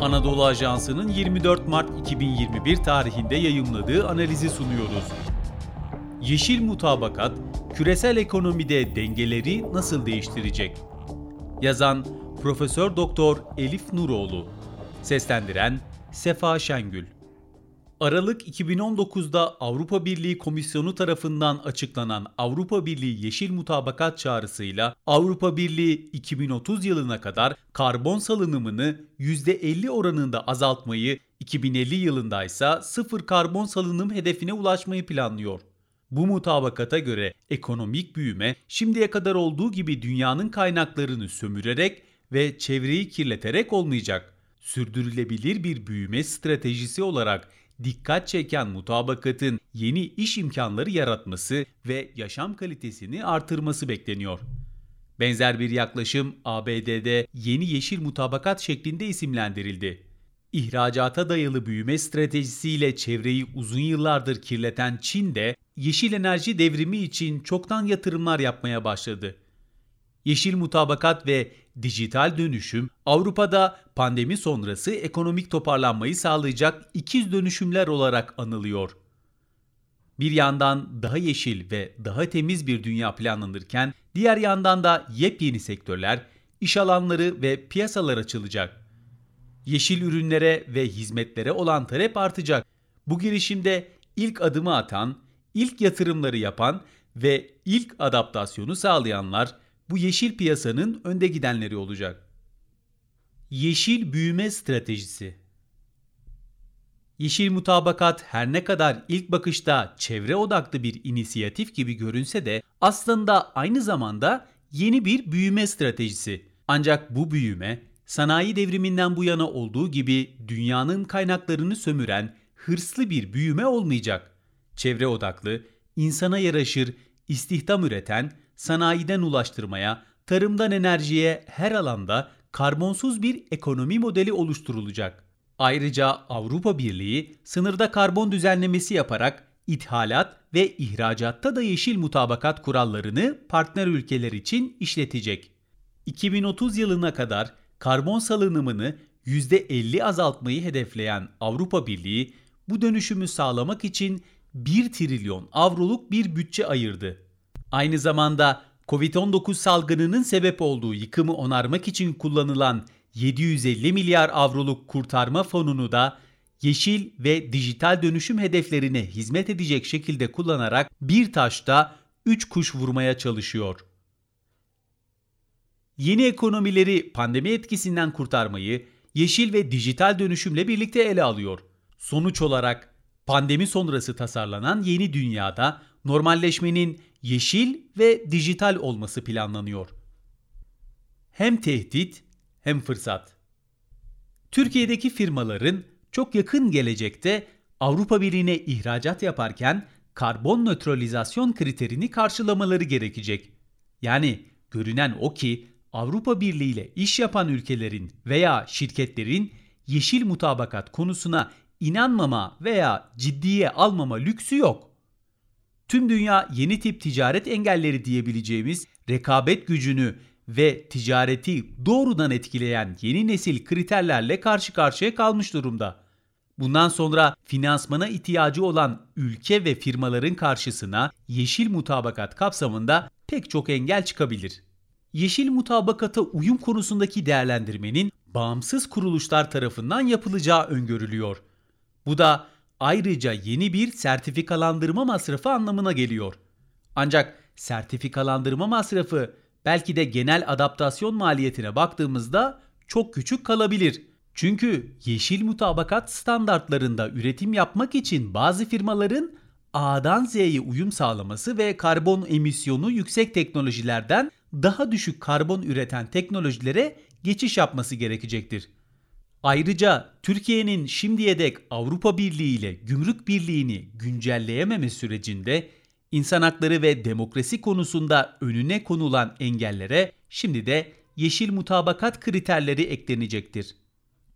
Anadolu Ajansı'nın 24 Mart 2021 tarihinde yayımladığı analizi sunuyoruz. Yeşil mutabakat, küresel ekonomide dengeleri nasıl değiştirecek? Yazan Profesör Doktor Elif Nuroğlu. Seslendiren Sefa Şengül. Aralık 2019'da Avrupa Birliği Komisyonu tarafından açıklanan Avrupa Birliği Yeşil Mutabakat çağrısıyla Avrupa Birliği 2030 yılına kadar karbon salınımını %50 oranında azaltmayı, 2050 yılında ise sıfır karbon salınım hedefine ulaşmayı planlıyor. Bu mutabakata göre ekonomik büyüme şimdiye kadar olduğu gibi dünyanın kaynaklarını sömürerek ve çevreyi kirleterek olmayacak. Sürdürülebilir bir büyüme stratejisi olarak dikkat çeken mutabakatın yeni iş imkanları yaratması ve yaşam kalitesini artırması bekleniyor. Benzer bir yaklaşım ABD'de yeni yeşil mutabakat şeklinde isimlendirildi. İhracata dayalı büyüme stratejisiyle çevreyi uzun yıllardır kirleten Çin de yeşil enerji devrimi için çoktan yatırımlar yapmaya başladı. Yeşil mutabakat ve dijital dönüşüm Avrupa'da pandemi sonrası ekonomik toparlanmayı sağlayacak ikiz dönüşümler olarak anılıyor. Bir yandan daha yeşil ve daha temiz bir dünya planlanırken diğer yandan da yepyeni sektörler, iş alanları ve piyasalar açılacak. Yeşil ürünlere ve hizmetlere olan talep artacak. Bu girişimde ilk adımı atan, ilk yatırımları yapan ve ilk adaptasyonu sağlayanlar bu yeşil piyasanın önde gidenleri olacak. Yeşil büyüme stratejisi Yeşil mutabakat her ne kadar ilk bakışta çevre odaklı bir inisiyatif gibi görünse de aslında aynı zamanda yeni bir büyüme stratejisi. Ancak bu büyüme sanayi devriminden bu yana olduğu gibi dünyanın kaynaklarını sömüren hırslı bir büyüme olmayacak. Çevre odaklı, insana yaraşır, istihdam üreten, sanayiden ulaştırmaya, tarımdan enerjiye her alanda karbonsuz bir ekonomi modeli oluşturulacak. Ayrıca Avrupa Birliği sınırda karbon düzenlemesi yaparak ithalat ve ihracatta da yeşil mutabakat kurallarını partner ülkeler için işletecek. 2030 yılına kadar karbon salınımını %50 azaltmayı hedefleyen Avrupa Birliği bu dönüşümü sağlamak için 1 trilyon avroluk bir bütçe ayırdı. Aynı zamanda Covid-19 salgınının sebep olduğu yıkımı onarmak için kullanılan 750 milyar avroluk kurtarma fonunu da yeşil ve dijital dönüşüm hedeflerine hizmet edecek şekilde kullanarak bir taşta 3 kuş vurmaya çalışıyor. Yeni ekonomileri pandemi etkisinden kurtarmayı yeşil ve dijital dönüşümle birlikte ele alıyor. Sonuç olarak pandemi sonrası tasarlanan yeni dünyada normalleşmenin yeşil ve dijital olması planlanıyor. Hem tehdit hem fırsat. Türkiye'deki firmaların çok yakın gelecekte Avrupa Birliği'ne ihracat yaparken karbon nötralizasyon kriterini karşılamaları gerekecek. Yani görünen o ki Avrupa Birliği ile iş yapan ülkelerin veya şirketlerin yeşil mutabakat konusuna inanmama veya ciddiye almama lüksü yok tüm dünya yeni tip ticaret engelleri diyebileceğimiz rekabet gücünü ve ticareti doğrudan etkileyen yeni nesil kriterlerle karşı karşıya kalmış durumda. Bundan sonra finansmana ihtiyacı olan ülke ve firmaların karşısına yeşil mutabakat kapsamında pek çok engel çıkabilir. Yeşil mutabakata uyum konusundaki değerlendirmenin bağımsız kuruluşlar tarafından yapılacağı öngörülüyor. Bu da ayrıca yeni bir sertifikalandırma masrafı anlamına geliyor. Ancak sertifikalandırma masrafı belki de genel adaptasyon maliyetine baktığımızda çok küçük kalabilir. Çünkü yeşil mutabakat standartlarında üretim yapmak için bazı firmaların A'dan Z'ye uyum sağlaması ve karbon emisyonu yüksek teknolojilerden daha düşük karbon üreten teknolojilere geçiş yapması gerekecektir. Ayrıca Türkiye'nin şimdiye dek Avrupa Birliği ile Gümrük Birliği'ni güncelleyememe sürecinde insan hakları ve demokrasi konusunda önüne konulan engellere şimdi de yeşil mutabakat kriterleri eklenecektir.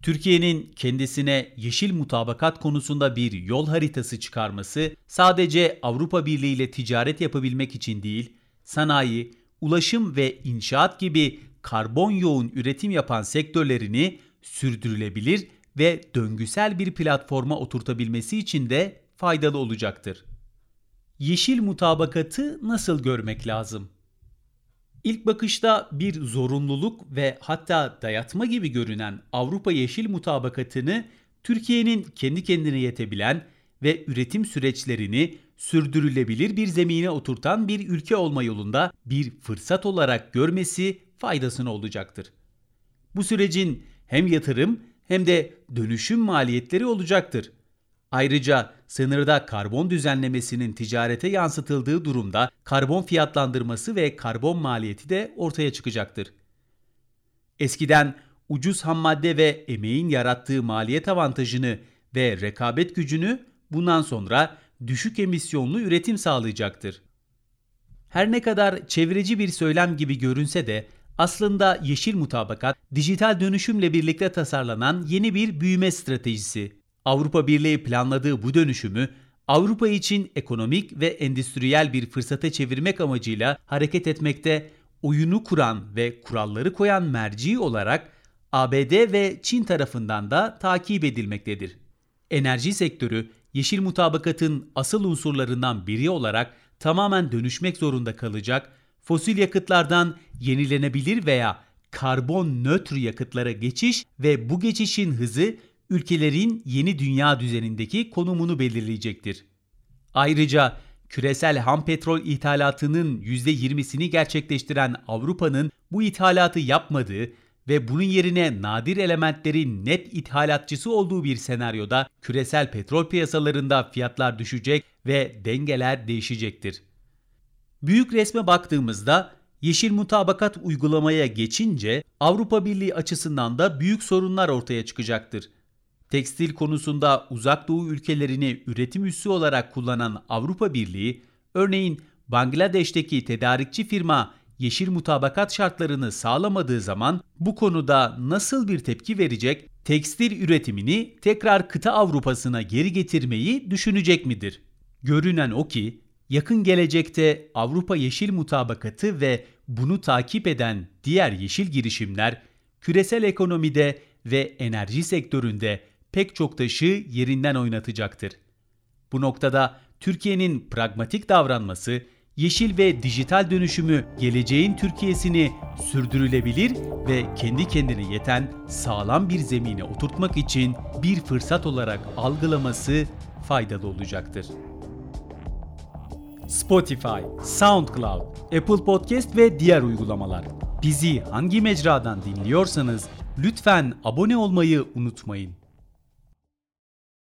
Türkiye'nin kendisine yeşil mutabakat konusunda bir yol haritası çıkarması sadece Avrupa Birliği ile ticaret yapabilmek için değil, sanayi, ulaşım ve inşaat gibi karbon yoğun üretim yapan sektörlerini sürdürülebilir ve döngüsel bir platforma oturtabilmesi için de faydalı olacaktır. Yeşil mutabakatı nasıl görmek lazım? İlk bakışta bir zorunluluk ve hatta dayatma gibi görünen Avrupa Yeşil Mutabakatı'nı Türkiye'nin kendi kendine yetebilen ve üretim süreçlerini sürdürülebilir bir zemine oturtan bir ülke olma yolunda bir fırsat olarak görmesi faydasına olacaktır. Bu sürecin hem yatırım hem de dönüşüm maliyetleri olacaktır. Ayrıca sınırda karbon düzenlemesinin ticarete yansıtıldığı durumda karbon fiyatlandırması ve karbon maliyeti de ortaya çıkacaktır. Eskiden ucuz ham madde ve emeğin yarattığı maliyet avantajını ve rekabet gücünü bundan sonra düşük emisyonlu üretim sağlayacaktır. Her ne kadar çevreci bir söylem gibi görünse de aslında yeşil mutabakat dijital dönüşümle birlikte tasarlanan yeni bir büyüme stratejisi. Avrupa Birliği planladığı bu dönüşümü Avrupa için ekonomik ve endüstriyel bir fırsata çevirmek amacıyla hareket etmekte oyunu kuran ve kuralları koyan merci olarak ABD ve Çin tarafından da takip edilmektedir. Enerji sektörü yeşil mutabakatın asıl unsurlarından biri olarak tamamen dönüşmek zorunda kalacak, fosil yakıtlardan yenilenebilir veya karbon nötr yakıtlara geçiş ve bu geçişin hızı ülkelerin yeni dünya düzenindeki konumunu belirleyecektir. Ayrıca küresel ham petrol ithalatının %20'sini gerçekleştiren Avrupa'nın bu ithalatı yapmadığı ve bunun yerine nadir elementlerin net ithalatçısı olduğu bir senaryoda küresel petrol piyasalarında fiyatlar düşecek ve dengeler değişecektir. Büyük resme baktığımızda yeşil mutabakat uygulamaya geçince Avrupa Birliği açısından da büyük sorunlar ortaya çıkacaktır. Tekstil konusunda uzak doğu ülkelerini üretim üssü olarak kullanan Avrupa Birliği, örneğin Bangladeş'teki tedarikçi firma yeşil mutabakat şartlarını sağlamadığı zaman bu konuda nasıl bir tepki verecek, tekstil üretimini tekrar kıta Avrupa'sına geri getirmeyi düşünecek midir? Görünen o ki yakın gelecekte Avrupa Yeşil Mutabakatı ve bunu takip eden diğer yeşil girişimler küresel ekonomide ve enerji sektöründe pek çok taşı yerinden oynatacaktır. Bu noktada Türkiye'nin pragmatik davranması yeşil ve dijital dönüşümü geleceğin Türkiye'sini sürdürülebilir ve kendi kendine yeten sağlam bir zemine oturtmak için bir fırsat olarak algılaması faydalı olacaktır. Spotify, SoundCloud, Apple Podcast ve diğer uygulamalar. Bizi hangi mecradan dinliyorsanız lütfen abone olmayı unutmayın.